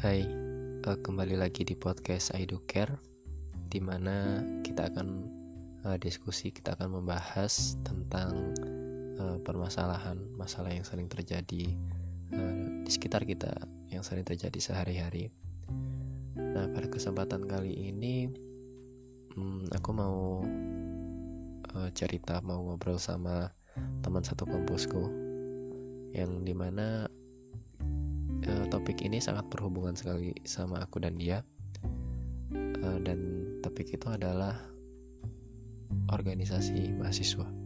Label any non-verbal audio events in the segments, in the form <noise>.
Hai, uh, kembali lagi di podcast I Do Care Di mana kita akan uh, diskusi, kita akan membahas tentang uh, permasalahan Masalah yang sering terjadi di sekitar kita Yang sering terjadi sehari-hari. Nah pada kesempatan kali ini um, Aku mau cerita, mau ngobrol sama teman satu kampusku Yang di mana uh, topik ini sangat berhubungan sekali sama aku dan dia. Uh, dan topik itu adalah organisasi mahasiswa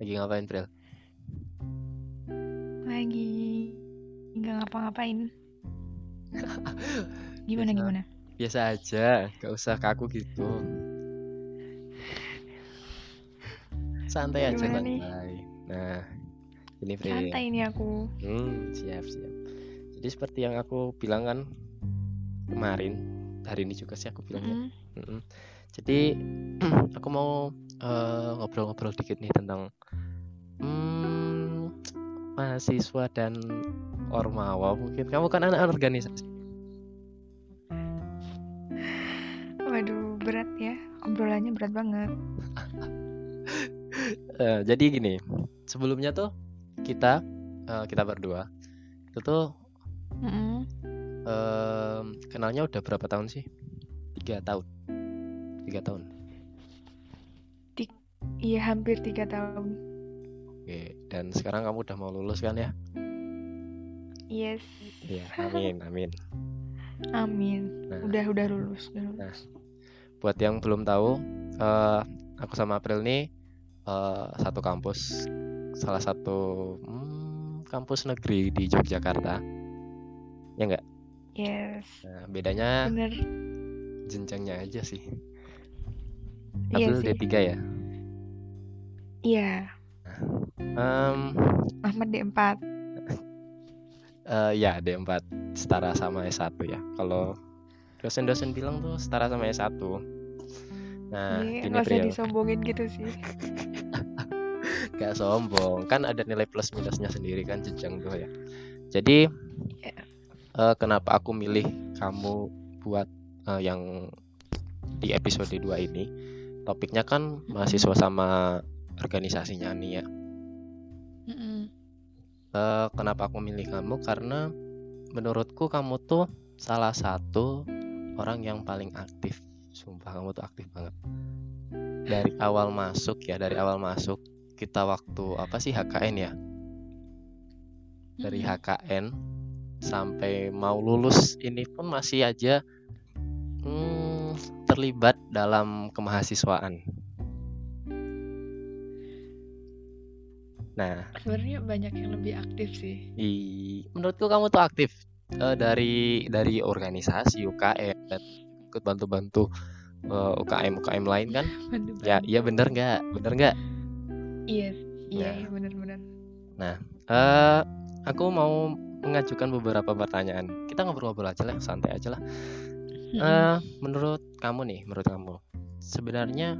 lagi ngapain Pril lagi nggak ngapa-ngapain. <laughs> Gimana Biasa. gimana? biasa aja gak usah kaku gitu santai aja Gimana nih? santai nah ini Pril Santai ini aku. Hmm, siap siap. Jadi seperti yang aku bilang kan kemarin, hari ini juga sih aku bilangnya. Mm, Mm-mm. Jadi <clears throat> aku mau eh, ngobrol-ngobrol dikit nih tentang hmm, mahasiswa dan ormawa. Mungkin kamu kan anak organisasi. Waduh, berat ya. Obrolannya berat banget. <laughs> Eh, jadi gini, sebelumnya tuh kita eh, kita berdua itu tuh Mm-mm. em, kenalnya udah berapa tahun sih? Tiga tahun. Tiga tahun. Iya, hampir tiga tahun. Oke, dan sekarang kamu udah mau lulus kan ya? Yes. Iya, amin, amin. <laughs> Amin. Nah, Udah udah lulus. Udah lulus. buat yang belum tahu, eh, aku sama April nih eh, satu kampus, salah satu hmm, kampus negeri di Yogyakarta. Ya enggak? Yes. Nah, bedanya Bener. jenjangnya aja sih. Iya April sih. D3 ya. Iya. Em, Ahmad D4. eh, ya D4 setara sama S1 ya. Kalau dosen-dosen bilang tuh setara sama S1. Nah, Iya, gini usah disombongin gitu sih. <laughs> Gak sombong kan ada nilai plus minusnya sendiri kan jenjang tuh ya jadi Iya. eh, kenapa aku milih kamu buat eh, yang di episode 2 ini topiknya kan mahasiswa sama organisasinya nih ya Mm-mm. Eh, kenapa aku milih kamu karena menurutku kamu tuh salah satu orang yang paling aktif sumpah kamu tuh aktif banget dari awal masuk ya dari awal masuk kita waktu apa sih HKN ya dari. HKN sampai mau lulus ini pun masih aja hmm, terlibat dalam kemahasiswaan. Nah, Sebenarnya banyak yang lebih aktif sih. i, menurutku kamu tuh aktif eh, dari dari organisasi UKM dan ikut bantu-bantu eh, UKM UKM lain kan? Bantu Ya, bantu. iya bener nggak? Bener nggak? Iya, iya, Nah. iya benar-benar. Eh, aku mau mengajukan beberapa pertanyaan. Kita ngobrol-ngobrol aja lah, santai aja lah. Menurut kamu nih, menurut kamu, sebenarnya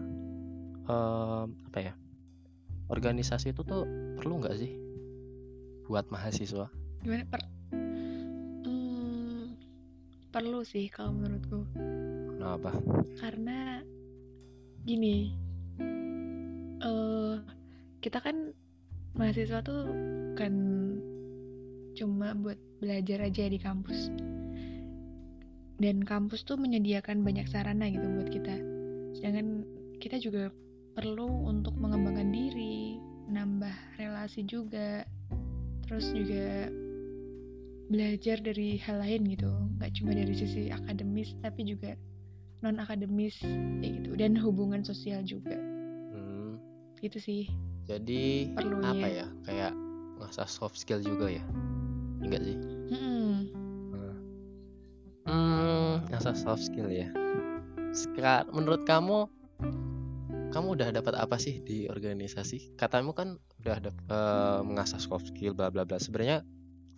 eh, apa ya? Organisasi itu tuh perlu nggak sih? Buat mahasiswa? gimana? Per Hmm, perlu sih kalau menurutku. Kenapa? karena gini eh kita kan mahasiswa tuh kan cuma buat belajar aja di kampus. Dan kampus tuh menyediakan banyak sarana gitu buat kita. Sedangkan kita juga perlu untuk mengembangkan diri menambah relasi juga terus juga belajar dari hal lain gitu nggak cuma dari sisi akademis tapi juga non akademis kayak gitu dan hubungan sosial juga Hmm, gitu sih jadi Perlunya. apa ya? Kayak ngasah soft skill juga ya? Enggak sih? Mm-mm. Hmm, ngasah soft skill ya. Sekarang menurut kamu kamu udah dapat apa sih di organisasi? Katamu kan udah ada uh, mengasah soft skill bla bla bla. Sebenarnya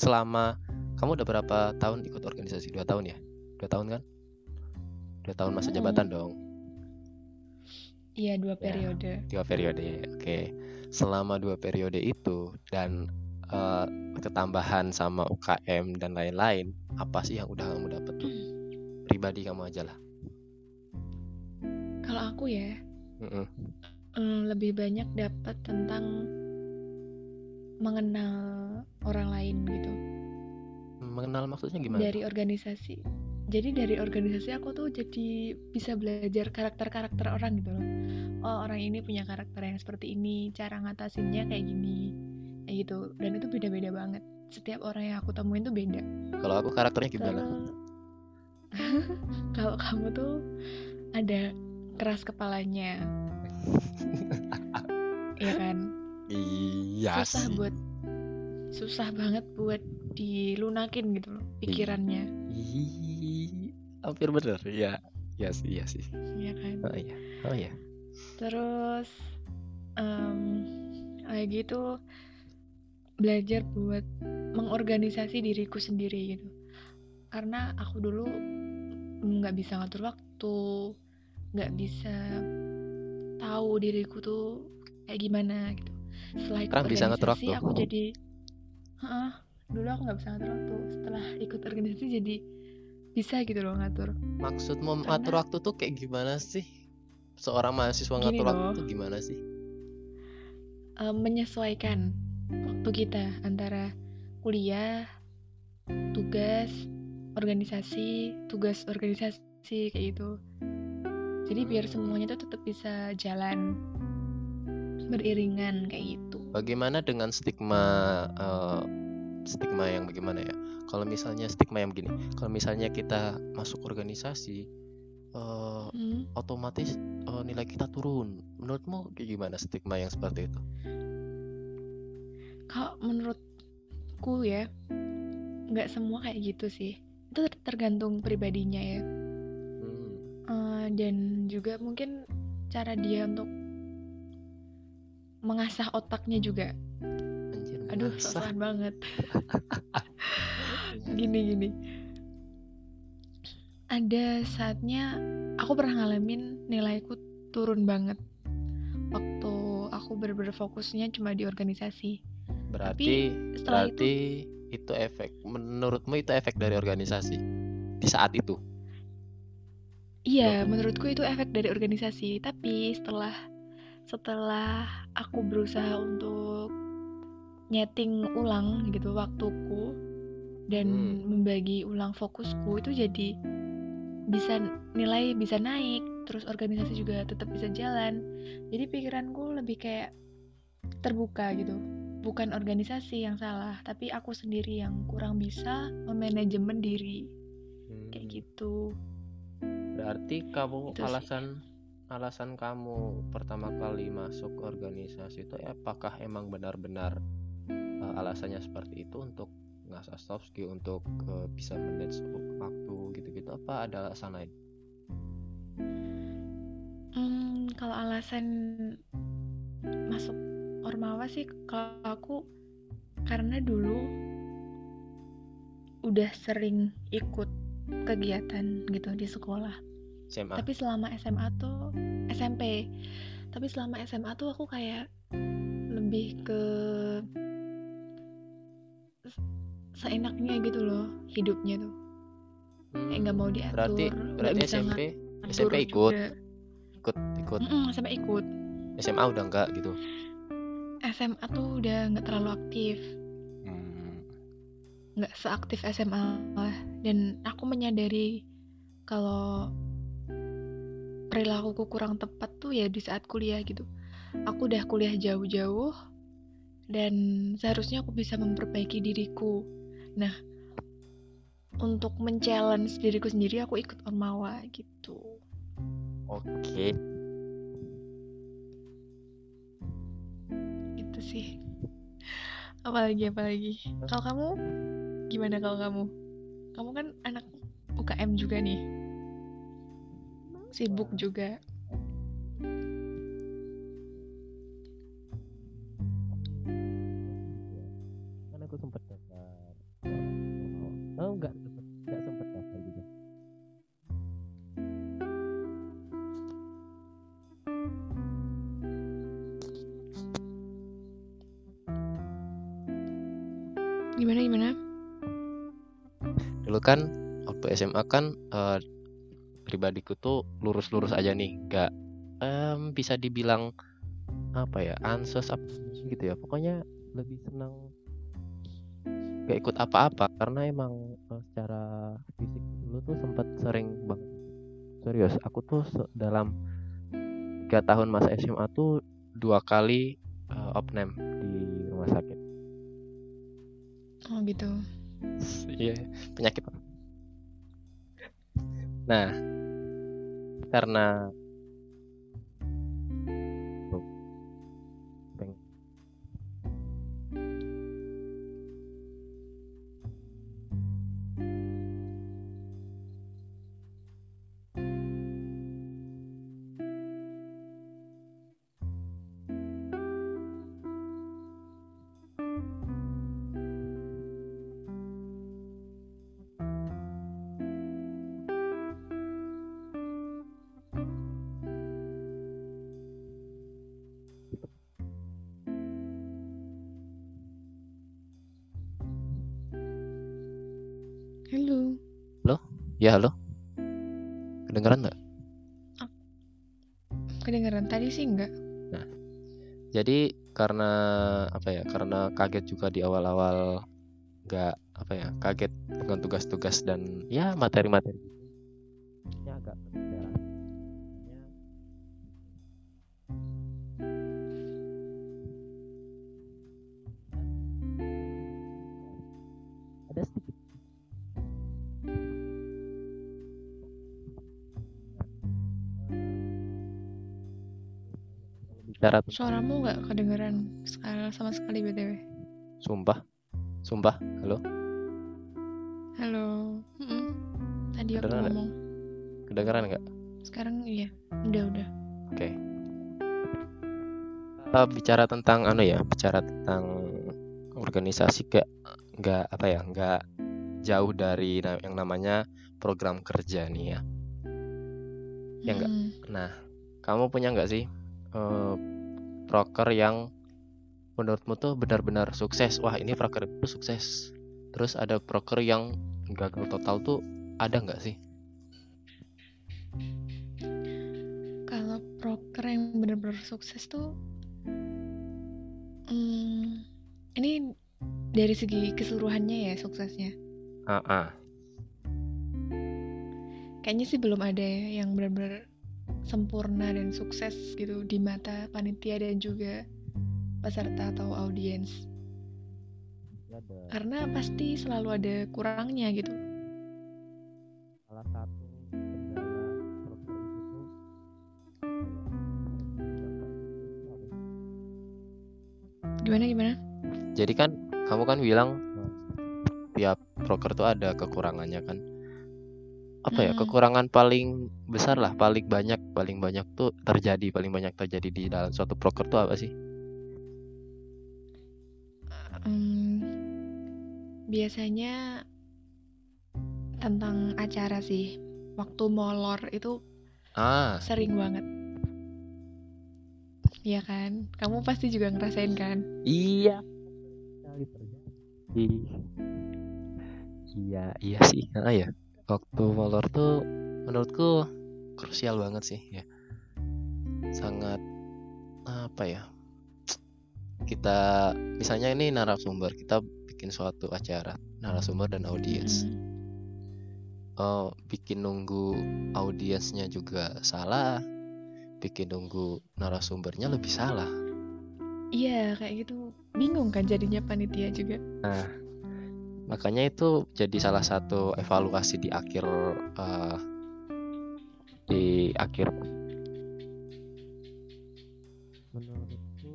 selama kamu udah berapa tahun ikut organisasi? Dua tahun ya? Dua tahun kan? Dua tahun masa jabatan hmm. dong. Iya dua ya, periode. ya, dua periode oke. Selama dua periode itu dan uh, ketambahan sama UKM dan lain-lain apa sih yang udah kamu dapat tuh? Pribadi kamu aja lah. Kalau aku ya mm -mm. lebih banyak dapat tentang mengenal orang lain gitu. Mengenal maksudnya gimana dari organisasi. Jadi dari organisasi aku tuh jadi bisa belajar karakter-karakter orang gitu loh. Oh orang ini punya karakter yang seperti ini cara ngatasinnya kayak gini kayak gitu. Dan itu beda-beda banget. Setiap orang yang aku temuin tuh beda. Kalau aku karakternya gimana? Kalau <laughs> kamu tuh ada keras kepalanya. <laughs> Iya kan? Iya susah sih. buat susah banget buat dilunakin gitu loh pikirannya. Ih, hampir bener. Ya ya sih iya sih. Iya kan? Oh iya oh iya. Terus um, kayak gitu belajar buat mengorganisasi diriku sendiri gitu. Karena aku dulu nggak bisa ngatur waktu nggak bisa tahu diriku tuh kayak gimana gitu. Setelah ikut organisasi bisa ngatur waktu. aku jadi Hah, dulu aku nggak bisa ngatur waktu setelah ikut organisasi jadi bisa gitu loh ngatur. Maksudmu Karena... ngatur waktu tuh kayak gimana sih? Seorang mahasiswa ngatur waktu tuh gimana sih? Um, menyesuaikan waktu kita antara kuliah tugas organisasi tugas organisasi kayak gitu jadi biar semuanya tuh tetap bisa jalan beriringan kayak gitu. Bagaimana dengan stigma uh, stigma yang bagaimana ya? Kalau misalnya stigma yang begini kalau misalnya kita masuk organisasi uh, hmm. otomatis uh, nilai kita turun. Menurutmu gimana stigma yang seperti itu? Kalau menurutku ya nggak semua kayak gitu sih. Itu tergantung pribadinya ya uh, dan juga mungkin cara dia untuk mengasah otaknya juga. Anjir, aduh sosokan banget. <laughs> Gini gini. Ada saatnya aku pernah ngalamin nilaiku turun banget. Waktu aku bener-bener fokusnya cuma di organisasi. Berarti Tapi setelah berarti itu, itu efek menurutmu itu efek dari organisasi di saat itu Iya, menurutku itu efek dari organisasi. Tapi setelah setelah aku berusaha untuk nyeting ulang gitu waktuku dan hmm. membagi ulang fokusku itu jadi bisa nilai bisa naik, terus organisasi juga tetap bisa jalan. Jadi pikiranku lebih kayak terbuka gitu. Bukan organisasi yang salah, tapi aku sendiri yang kurang bisa memanajemen diri. Hmm. Kayak gitu. Berarti kamu itu alasan sih. alasan kamu pertama kali masuk organisasi itu apakah emang benar-benar uh, alasannya seperti itu untuk ngasah soft skill untuk uh, bisa manage waktu gitu-gitu apa ada alasan lain? Hmm, kalau alasan masuk Ormawa sih kalau aku karena dulu udah sering ikut kegiatan gitu di sekolah SMA. Tapi selama SMA tuh SMP. Tapi selama SMA tuh aku kayak lebih ke seenaknya gitu loh hidupnya tuh. Hmm, kayak nggak mau diatur. Berarti berarti bisa SMP SMP ikut. Juga. Ikut ikut. Mm -mm, SMP ikut. SMA udah enggak gitu. SMA tuh udah nggak terlalu aktif. Hmm. Nggak seaktif SMA lah. Dan aku menyadari kalau perilakuku kurang tepat tuh ya di saat kuliah gitu. Aku udah kuliah jauh-jauh dan seharusnya aku bisa memperbaiki diriku. Nah, untuk men-challenge diriku sendiri aku ikut Ormawa gitu. Oke. Itu sih. Apalagi apalagi. Kalau kamu gimana kalau kamu? Kamu kan anak UKM juga nih sibuk juga. Kan aku sempat daftar. Oh enggak sempat enggak sempat daftar juga. Gimana gimana? Dulu kan waktu SMA kan uh, pribadiku tuh lurus-lurus aja nih. Nggak em, bisa dibilang apa ya ansos apa gitu ya. Pokoknya lebih senang gak ikut apa-apa karena emang eh, secara fisik dulu tuh sempat sering banget. Serius aku tuh dalam tiga tahun masa SMA tuh dua kali eh, opname di rumah sakit. Oh gitu. iya penyakit. Nah karena ya halo. Kedengeran nggak? Kedengeran tadi sih enggak? jadi karena apa ya karena kaget juga di awal-awal nggak apa ya kaget dengan tugas-tugas dan ya materi-materi suaramu nggak kedengeran sama sekali btw sumpah. Sumpah. Halo? Halo. Mm -mm. tadi aku ngomong. Gak? kedengeran nggak? Sekarang iya. Udah udah. Oke. Okay. bicara tentang anu ya bicara tentang organisasi gak nggak apa ya nggak jauh dari yang namanya program kerja nih ya. Ya enggak hmm. nah kamu punya nggak sih uh, proker yang menurutmu tuh benar-benar sukses? Wah, ini proker itu sukses. Terus ada proker yang gagal total tuh ada nggak sih? Kalau proker yang benar-benar sukses tuh, hmm, ini dari segi keseluruhannya ya suksesnya. Ah, ah. Kayaknya sih belum ada ya yang benar-benar sempurna dan sukses gitu di mata panitia dan juga peserta atau audiens. Karena pasti selalu ada kurangnya gitu. salah satu Gimana gimana? jadi kan kamu kan bilang tiap proker tuh ada kekurangannya kan apa ya Mm. kekurangan paling besar lah paling banyak paling banyak tuh terjadi paling banyak terjadi di dalam suatu proker tuh apa sih Hmm, biasanya tentang acara sih. Waktu molor itu ah sering banget. Iya kan? Kamu pasti juga ngerasain kan? iya terjadi iya iya sih ah ya waktu molor tuh menurutku krusial banget sih ya sangat apa ya kita misalnya ini narasumber kita bikin suatu acara narasumber dan audiens oh bikin nunggu audiensnya juga salah bikin nunggu narasumbernya lebih salah Iya, kayak gitu. Bingung kan jadinya panitia juga. nah makanya itu jadi salah satu evaluasi di akhir eh, di akhir. Menurutku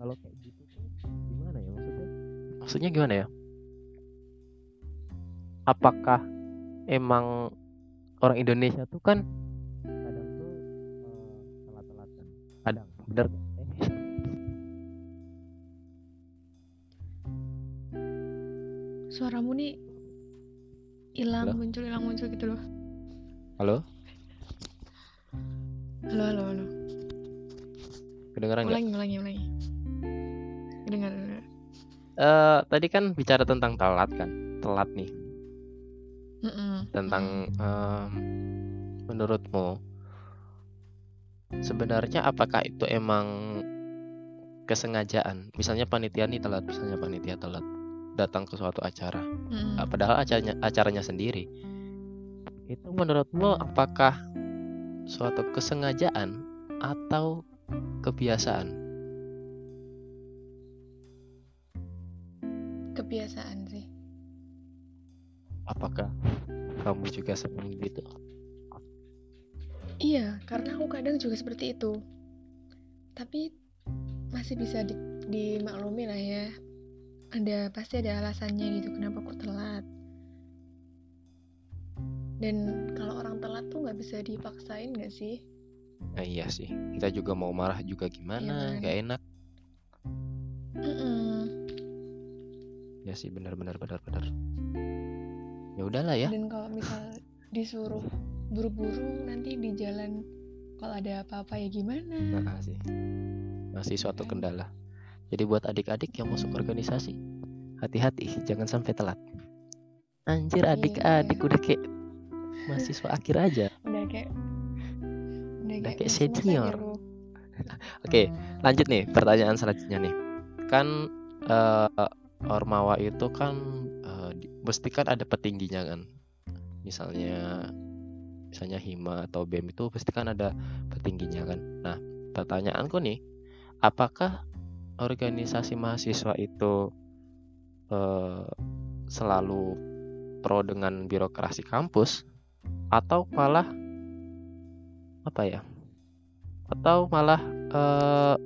kalau kayak gitu tuh gimana ya maksudnya? Maksudnya gimana ya? Apakah emang orang Indonesia tuh kan kadang tuh eh, telat-telatan kadang. bener? Eh, suaramu nih hilang muncul hilang muncul gitu loh Halo? halo halo halo Kedengeran nggak? ulangi ulangi ulangi dengar dengar Eh, tadi kan bicara tentang telat kan? Telat nih. Mm-mm. Tentang em, menurutmu sebenarnya apakah itu emang kesengajaan? Misalnya panitia nih telat, misalnya panitia telat datang ke suatu acara. Mm-mm. Ah, padahal acaranya acaranya sendiri. Itu menurutmu apakah suatu kesengajaan atau kebiasaan? kebiasaan sih Apakah kamu juga sering gitu? Iya, karena aku kadang juga seperti itu. Tapi masih bisa di, dimaklumi lah ya. Ada pasti ada alasannya gitu kenapa kok telat. Dan kalau orang telat tuh nggak bisa dipaksain nggak sih? Nah, iya sih. Kita juga mau marah juga gimana? Iya kan? Gak enak. Mm-mm. Ya sih, benar benar benar benar. Ya udahlah ya. Dan kalau misal disuruh buru-buru nanti di jalan kalau ada apa-apa ya gimana? Nah, sih. Masih suatu Kan? kendala. Jadi buat adik-adik yang masuk organisasi, hati-hati jangan sampai telat. Anjir Iya. adik-adik udah kayak mahasiswa akhir aja. Udah kayak udah, Udah kayak senior. <laughs> Oke, lanjut nih pertanyaan selanjutnya nih. Kan eh, Ormawa itu kan mesti kan ada petingginya kan. Misalnya misalnya Hima atau BEM itu pasti kan ada petingginya kan. Nah, pertanyaanku nih, apakah organisasi mahasiswa itu eh, selalu pro dengan birokrasi kampus atau malah apa ya? Atau malah eh,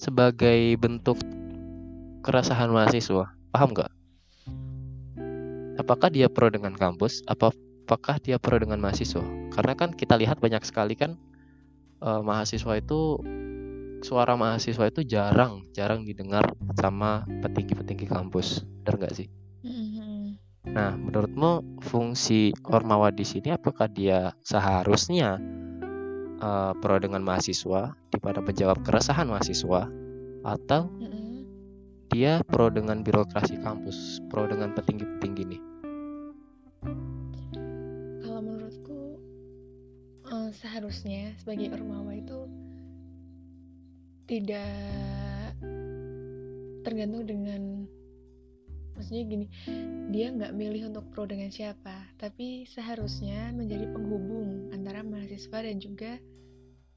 sebagai bentuk keresahan mahasiswa. Paham nggak? Apakah dia pro dengan kampus? Apa apakah dia pro dengan mahasiswa? Karena kan kita lihat banyak sekali kan eh, mahasiswa itu suara mahasiswa itu jarang jarang didengar sama petinggi-petinggi kampus. Benar nggak sih? Nah, menurutmu fungsi Ormawa di sini apakah dia seharusnya eh, pro dengan mahasiswa di mana menjawab keresahan mahasiswa atau dia pro dengan birokrasi kampus, pro dengan petinggi-petinggi nih? Kalau menurutku eh, seharusnya sebagai ormawa itu tidak tergantung dengan maksudnya gini dia nggak milih untuk pro dengan siapa tapi seharusnya menjadi penghubung antara mahasiswa dan juga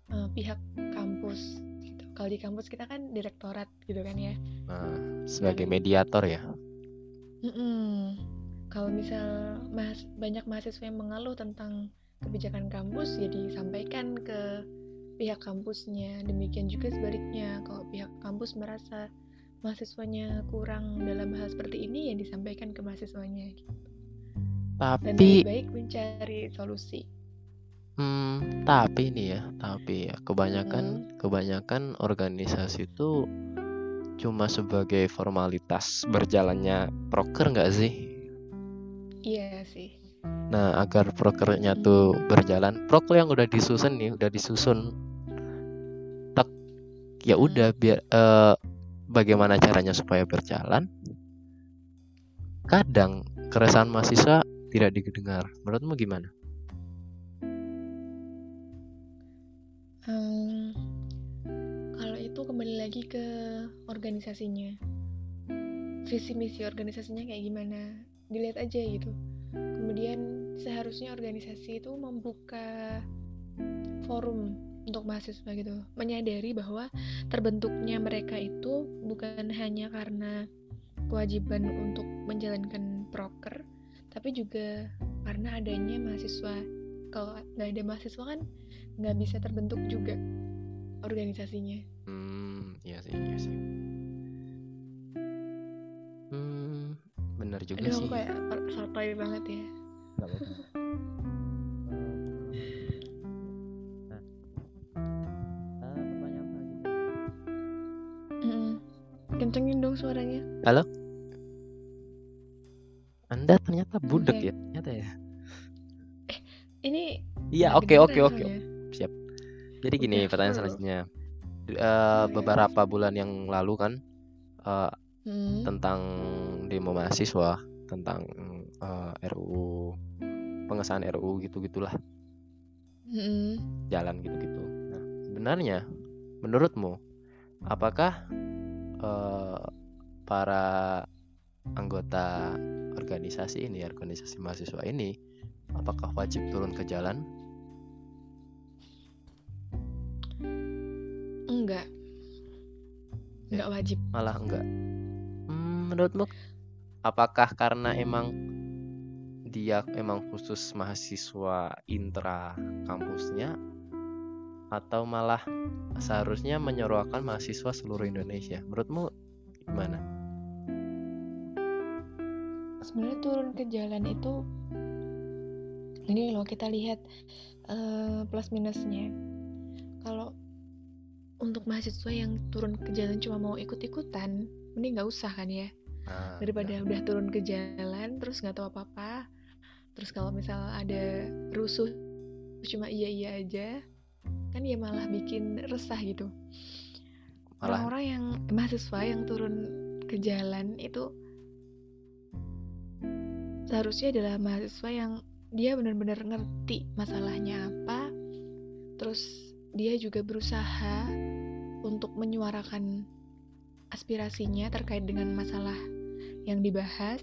eh, pihak kampus gitu. kalau di kampus kita kan direktorat gitu kan ya Nah, sebagai mediator ya. Mm-mm. Kalau misal mahas- banyak mahasiswa yang mengeluh tentang kebijakan kampus, ya disampaikan ke pihak kampusnya. Demikian juga sebaliknya, kalau pihak kampus merasa mahasiswanya kurang dalam hal seperti ini, ya disampaikan ke mahasiswanya. gitu. Dan Tapi lebih baik mencari solusi. Hmm, tapi nih ya, tapi ya kebanyakan kebanyakan organisasi itu cuma sebagai formalitas berjalannya proker nggak sih? Iya sih. Nah, agar prokernya tuh berjalan, proker yang udah disusun nih, udah disusun, tak ya udah biar eh, bagaimana caranya supaya berjalan. Kadang keresahan mahasiswa tidak didengar. Menurutmu gimana? Hmm, kalau itu kembali lagi ke organisasinya. Visi misi organisasinya kayak gimana? Dilihat aja gitu. Kemudian seharusnya organisasi itu membuka forum untuk mahasiswa gitu, menyadari bahwa terbentuknya mereka itu bukan hanya karena kewajiban untuk menjalankan proker, tapi juga karena adanya mahasiswa. Kalau nggak ada mahasiswa kan nggak bisa terbentuk juga organisasinya. Hmm, iya sih, iya sih. Hmm, benar juga Aduh, sih. kayak sotoy banget ya. Nggak apa-apa. Suaranya. Halo? anda ternyata budek Oke. ya ternyata ya Ini iya oke oke oke siap jadi gini Udah pertanyaan selanjutnya Eh, ya. beberapa bulan yang lalu kan eh, Hmm. tentang demo mahasiswa tentang eh, RUU pengesahan RUU gitu gitulah Mm-mm. jalan gitu-gitu. Nah, sebenarnya menurutmu apakah eh, para anggota organisasi ini, organisasi mahasiswa ini, apakah wajib turun ke jalan? Enggak. Enggak wajib. Malah enggak. Hmm, menurutmu apakah karena emang dia emang khusus mahasiswa intra kampusnya atau malah seharusnya menyeruakan mahasiswa seluruh Indonesia? Menurutmu gimana? Sebenarnya turun ke jalan itu ini loh kita lihat eh, plus minusnya. Kalau untuk mahasiswa yang turun ke jalan cuma mau ikut-ikutan, mending nggak usah kan ya. Nah, Daripada udah turun ke jalan terus nggak tahu apa-apa. Terus kalau misal ada rusuh cuma iya-iya aja, kan ya malah bikin resah gitu. Orang-orang yang mahasiswa yang turun ke jalan itu seharusnya adalah mahasiswa yang dia benar-benar ngerti masalahnya apa, terus dia juga berusaha untuk menyuarakan aspirasinya terkait dengan masalah yang dibahas.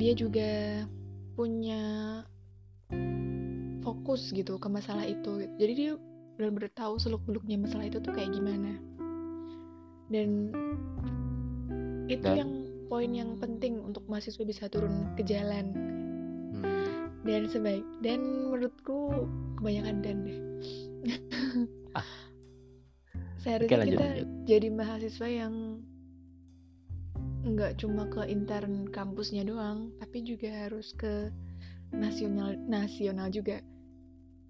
Dia juga punya fokus gitu ke masalah itu. Jadi dia benar-benar tahu seluk-beluknya masalah itu tuh kayak gimana. Dan itu Dan- yang poin yang penting untuk mahasiswa bisa turun ke jalan. Hmm, dan sebaik dan menurutku kebanyakan dan deh. Ah. <laughs> seharusnya kita lanjut. jadi mahasiswa yang nggak cuma ke intern kampusnya doang tapi juga harus ke nasional nasional juga.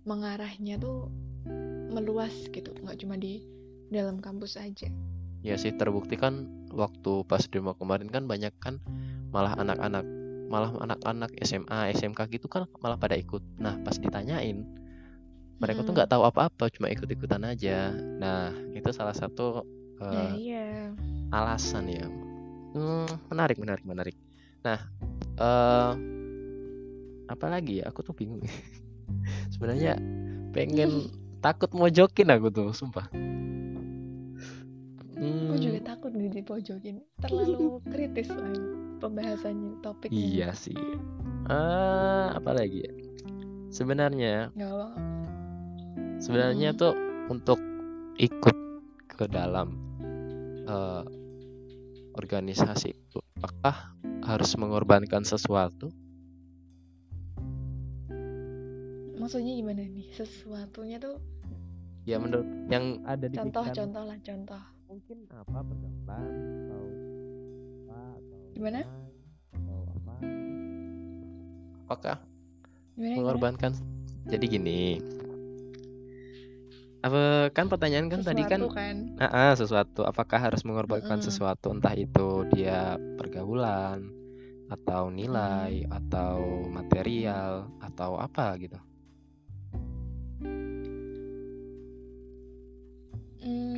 Mengarahnya tuh meluas gitu nggak cuma di dalam kampus aja ya sih terbukti kan waktu pas demo kemarin kan banyak kan malah anak-anak malah anak-anak SMA SMK gitu kan malah pada ikut. Nah pas ditanyain mereka tuh Mm-mm. nggak tahu apa-apa cuma ikut-ikutan aja. Nah itu salah satu eh, Nah, iya. alasan ya. Hmm, menarik menarik menarik. Nah eh apa lagi ya? Aku tuh bingung <laughs> sebenarnya pengen takut mojokin aku tuh sumpah aku Hmm, juga takut nih di pojokin terlalu <laughs> kritis lah pembahasannya topiknya. Iya sih. Eh apa lagi ya? Sebenarnya sebenarnya Mm. tuh untuk ikut ke dalam eh, organisasi itu apakah harus mengorbankan sesuatu? Maksudnya gimana nih? Sesuatunya tuh ya menurut yang ada di contoh pikiran contoh lah contoh mungkin apa pergaulan atau apa atau Gimana? atau apa apakah gimana gimana mengorbankan jadi gini apa kan pertanyaan kan tadi kan Sesuatu kan Ah, ah, sesuatu. Apakah harus mengorbankan Mm-mm. sesuatu? Entah itu dia pergaulan, atau nilai, Mm. atau material, atau apa gitu. Hmm,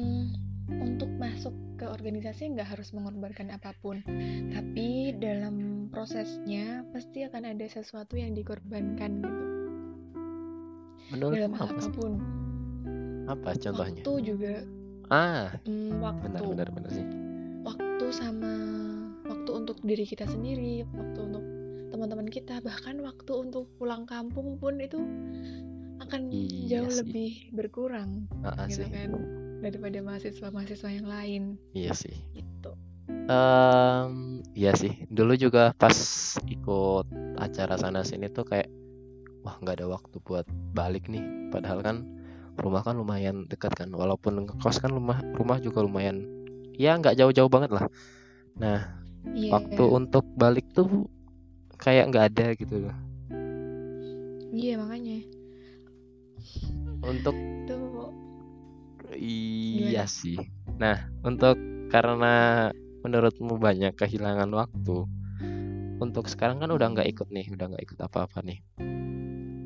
untuk masuk ke organisasi nggak harus mengorbankan apa pun tapi dalam prosesnya pasti akan ada sesuatu yang dikorbankan gitu Menurut dalam hal apa pun Apa contohnya? waktu juga Ah, hmm, waktu benar benar benar sih. waktu sama waktu untuk diri kita sendiri, waktu untuk teman-teman kita, bahkan waktu untuk pulang kampung pun itu akan Iya jauh sih. lebih berkurang ah gitu sih. kan daripada mahasiswa-mahasiswa yang lain Iya sih. gitu. Em, iya sih. Dulu juga pas ikut acara sana sini tuh kayak wah nggak ada waktu buat balik nih. Padahal kan rumah kan lumayan dekat kan. Walaupun ngekos kan rumah rumah juga lumayan ya nggak jauh-jauh banget lah. Nah, Iya. waktu untuk balik tuh kayak nggak ada gitu loh. Iya makanya Untuk tuh iya Gimana? sih. Nah, untuk karena menurutmu banyak kehilangan waktu, untuk sekarang kan udah nggak ikut nih udah nggak ikut apa-apa nih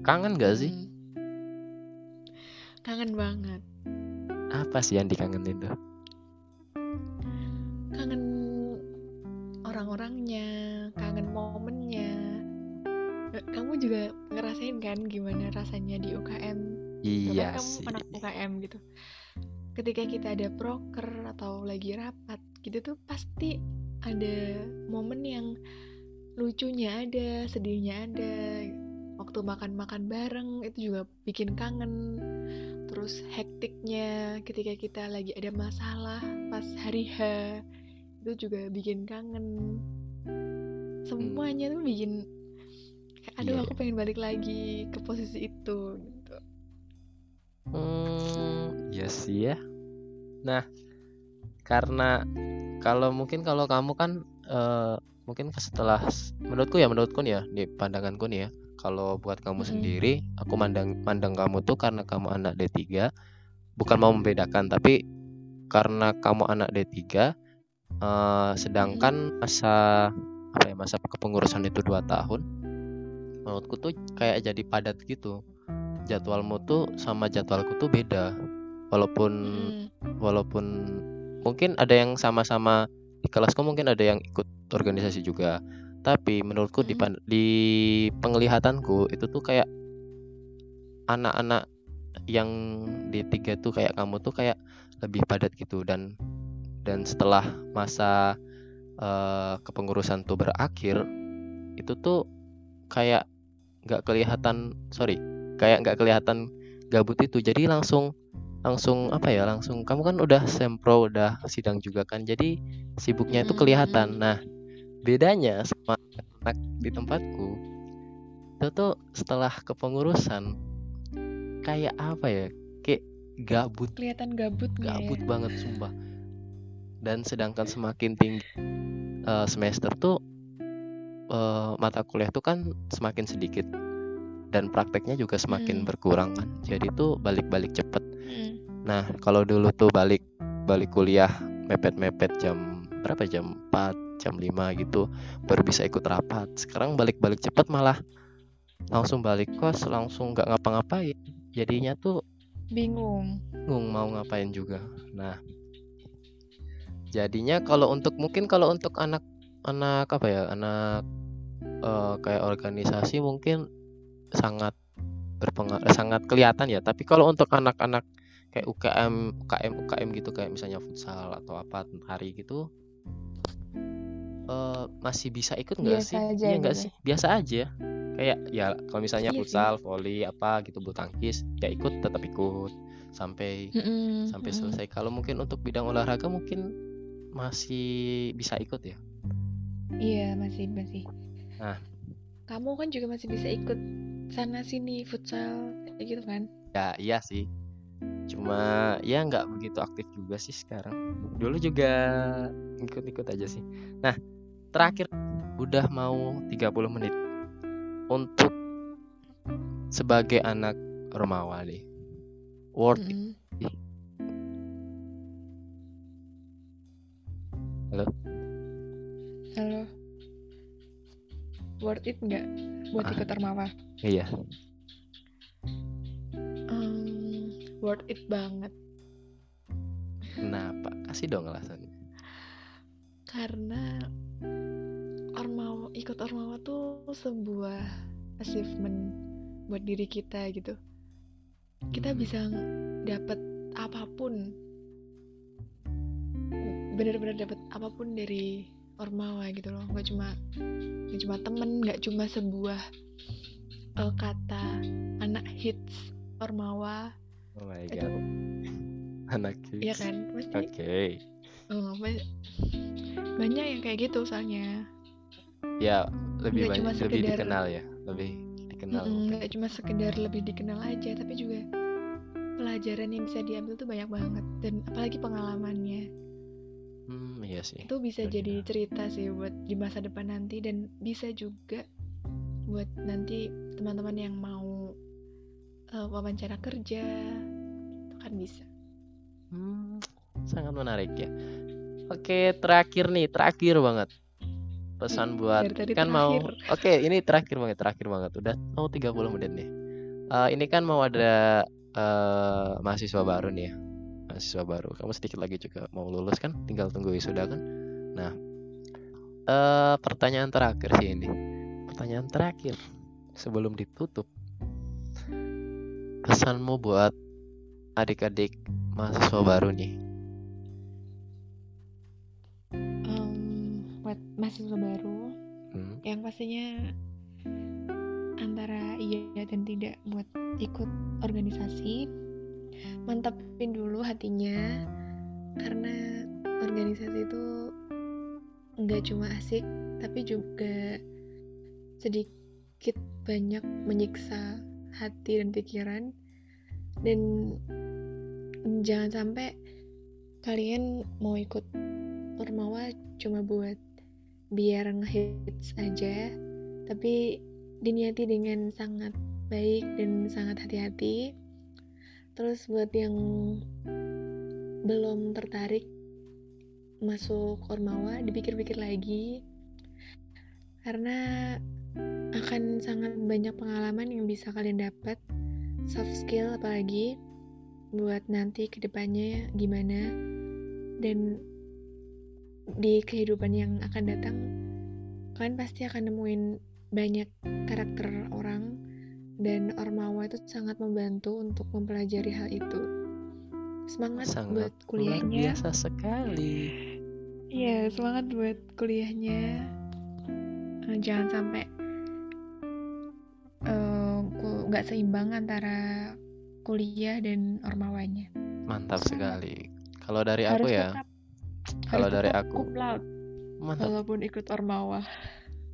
kangen gak sih Hmm. Kangen banget. apa sih yang dikangenin tuh Kangen orang-orangnya, kangen momennya. Eh, Kamu juga ngerasain kan gimana rasanya di UKM? Iya kamu sih anak UKM gitu. Ketika kita ada proker atau lagi rapat gitu tuh pasti ada momen yang lucunya ada, sedihnya ada. Waktu makan-makan bareng itu juga bikin kangen. Terus hektiknya ketika kita lagi ada masalah pas hari H itu juga bikin kangen. Semuanya tuh bikin aduh Iya. aku pengen balik lagi ke posisi itu gitu. Hmm, iya sih ya. Nah, karena kalau mungkin kalau kamu kan eh, mungkin setelah menurutku ya menurutku nih ya di pandanganku nih ya. Kalau buat kamu Mm-mm. sendiri, aku mandang mandang kamu tuh karena kamu anak D3, bukan mau membedakan tapi karena kamu anak D3 eh, sedangkan masa apa ya masa kepengurusan itu dua tahun menurutku tuh kayak jadi padat gitu jadwalmu tuh sama jadwalku tuh beda walaupun Mm. walaupun mungkin ada yang sama-sama di kelasku mungkin ada yang ikut organisasi juga tapi menurutku di Mm. pan- di penglihatanku itu tuh kayak anak-anak yang di tiga tuh kayak kamu tuh kayak lebih padat gitu dan dan setelah masa eh, kepengurusan tuh berakhir itu tuh kayak nggak kelihatan sorry kayak nggak kelihatan gabut itu jadi langsung langsung apa ya langsung kamu kan udah sempro udah sidang juga kan jadi sibuknya itu kelihatan. Nah bedanya sama anak di tempatku itu tuh setelah kepengurusan kayak apa ya kayak gabut. Kelihatan gabutnya gabut ya. banget sumpah. Dan sedangkan semakin tinggi eh, semester tuh eh, mata kuliah tuh kan semakin sedikit dan prakteknya juga semakin Mm. berkurang kan. Jadi tuh balik-balik cepet. Mm. nah kalau dulu tuh balik balik kuliah mepet-mepet jam berapa? Jam 4 jam 5 gitu baru bisa ikut rapat. Sekarang balik-balik cepet malah. Langsung balik kos langsung nggak ngapa-ngapain. Jadinya tuh bingung. Bingung mau ngapain juga. Nah, jadinya kalau untuk mungkin kalau untuk anak-anak apa ya, anak eh, kayak organisasi mungkin sangat berpengaruh, sangat kelihatan ya. Tapi kalau untuk anak-anak kayak UKM, UKM, UKM gitu kayak misalnya futsal atau apa hari gitu, eh, masih bisa ikut nggak sih? aja Iya nggak gitu. sih? Biasa aja. Kayak ya kalau misalnya Iya sih. futsal, volley apa gitu, bulu tangkis, ya ikut tetap ikut sampai Mm-mm, sampai mm-mm. selesai. Kalau mungkin untuk bidang olahraga mungkin masih bisa ikut ya. Iya masih masih. Nah. Kamu kan juga masih bisa ikut sana sini futsal kayak gitu kan? Ya iya sih. Cuma ya nggak begitu aktif juga sih sekarang. Dulu juga ikut-ikut aja sih. Nah, terakhir udah mau 30 menit. Untuk sebagai anak Romawa nih. Worth it. Mm-mm. Halo? Halo. Worth it nggak buat Ah. ikut Ormawa? Iya. Hmm, worth it banget Kenapa? Kasih dong alasannya. karena Ormawa ikut Ormawa tuh sebuah achievement buat diri kita gitu. Kita Hmm. bisa dapat apa pun bener-bener dapat apa pun dari Ormawa gitu loh nggak cuma nggak cuma temen nggak cuma sebuah eh, kata anak hits Ormawa Oh my itu god. <laughs> Anak iya kids. kan pasti Oke. eh, ba- banyak yang kayak gitu soalnya Ya, lebih Nggak cuma banyak lebih sekedar- dikenal ya, lebih dikenal. Nggak cuma sekedar lebih dikenal aja tapi juga pelajaran yang bisa diambil tuh banyak banget dan apalagi pengalamannya iya sih. itu bisa benar. jadi cerita sih buat di masa depan nanti dan bisa juga buat nanti teman-teman yang mau eh, wawancara kerja itu kan bisa Hmm, sangat menarik ya. Oke, terakhir nih, terakhir banget. pesan buat Dari tadi kan mau terakhir. oke ini terakhir banget terakhir banget udah mau 30 menit nih Eh, ini kan mau ada eh, mahasiswa baru nih ya mahasiswa baru. Kamu sedikit lagi juga mau lulus kan? Tinggal tunggu wisuda kan? Nah eh pertanyaan terakhir sih ini. Pertanyaan terakhir. Sebelum ditutup pesanmu buat adik-adik mahasiswa baru nih? Buat mahasiswa baru Hmm, yang pastinya antara iya dan tidak buat ikut organisasi mantapin dulu hatinya. Karena organisasi itu nggak cuma asik tapi juga sedikit banyak menyiksa hati dan pikiran. Dan jangan sampai kalian mau ikut Ormawa cuma buat biar ngehits aja tapi diniati dengan sangat baik dan sangat hati-hati terus buat yang belum tertarik masuk Ormawa dipikir-pikir lagi. Karena akan sangat banyak pengalaman yang bisa kalian dapat soft skill apalagi buat nanti ke depannya gimana. Dan di kehidupan yang akan datang kalian pasti akan nemuin banyak karakter orang dan Ormawa itu sangat membantu untuk mempelajari hal itu semangat sangat buat luar kuliahnya biasa sekali Iya, semangat buat kuliahnya. Eh, jangan sampai eh, nggak seimbang antara kuliah dan ormawanya. mantap Semangat. sekali kalau dari aku harus ya tetap, kalau dari aku mantap walaupun ikut ormawa.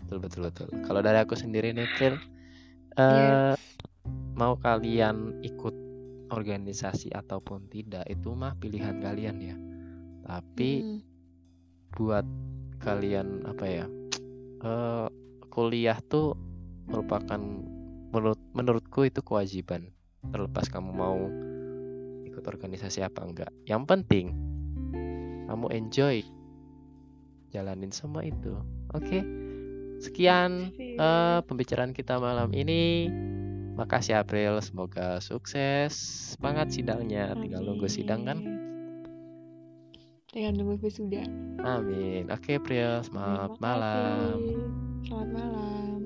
betul betul betul kalau dari aku sendiri nih Yes. mau kalian ikut organisasi ataupun tidak itu mah pilihan kalian ya. Tapi Mm, buat kalian apa ya <tsk> eh kuliah tuh merupakan menurut menurutku itu kewajiban. Terlepas kamu mau ikut organisasi apa enggak. Yang penting kamu enjoy jalanin semua itu. Oke sekian eh, pembicaraan kita malam ini. Makasih April. Semoga sukses. Semangat sidangnya. Tinggal nunggu sidang kan? Amin. Tinggal nunggu wisuda. amin. Oke April. Selamat malam. Selamat malam.